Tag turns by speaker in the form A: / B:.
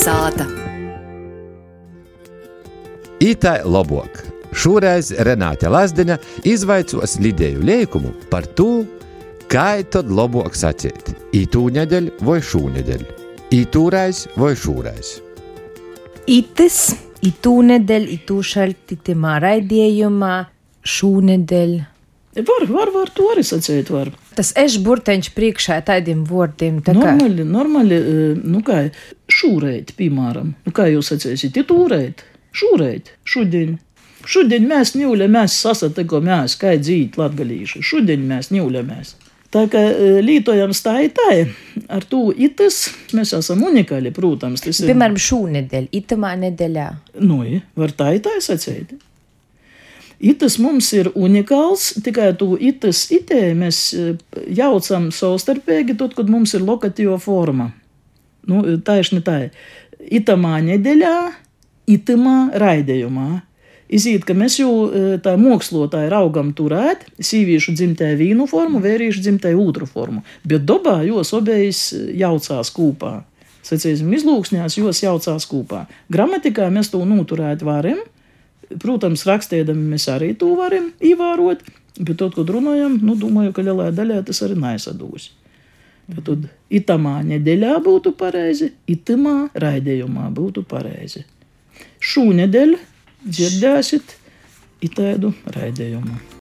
A: Kalnasāta.
B: Ītai labāk. Šoreiz Renāte Lazdiņa izvaicos Lidēju Liekumu par to, kā tad labāk sacīt - ītū nedēļu vai šūnedēļu, ītūrais vai šūrais.
C: Itis, itū nedēļ, itū šalti timā raidījumā, šūnedēļ.
D: Var, var, var, to arī sacīt, var.
C: Tas eš burteņš priekšā tādiem vārdiem. Tā kā
D: Normāli, normāli, eh, nu kā šūrēt, piemēram. Nu kā jūs sacīsiet, itūrēt, šūrēt, šodien. Šodien mēs ņūļamies, sasatikamies, kā dzīt latgalīši. Šodien mēs ņūļamies. Tā kā eh, lietojam stājitāji, ar to itas mēs esam unikāli, protams. Tas ir,
C: piemēram, šūnedēļ, itamā nedēļā.
D: nu, ja, var tā ir tā sacīt. Itas mums ir unikāls, tikai to itas itē mēs eh, jaucam savstarpēji, tad, kad mums ir lokatīva forma. Nu, tā ir ne tā. Itamā nedēļā, itamā raidījumā. Izīt, ka mēs jau eh, tā mākslotāji raugam turēt sīviešu dzimtē vīnu formu, vērīšu dzimtē otru formu, bet dabā jos obejas jaucās kopā. Sacīsim, izlūksņās jos jaucās kopā. Gramatikā mēs to noturēt varam, Protams, rakstījumi mēs arī to varam ievērot, bet tad, kad runājam, nu, domāju, ka lielā daļā tas arī nesadūs. Tad itamā nedēļā būtu pareizi, itamā raidījumā būtu pareizi. Šūnedēļ dzirdēsiet itādu raidījumu.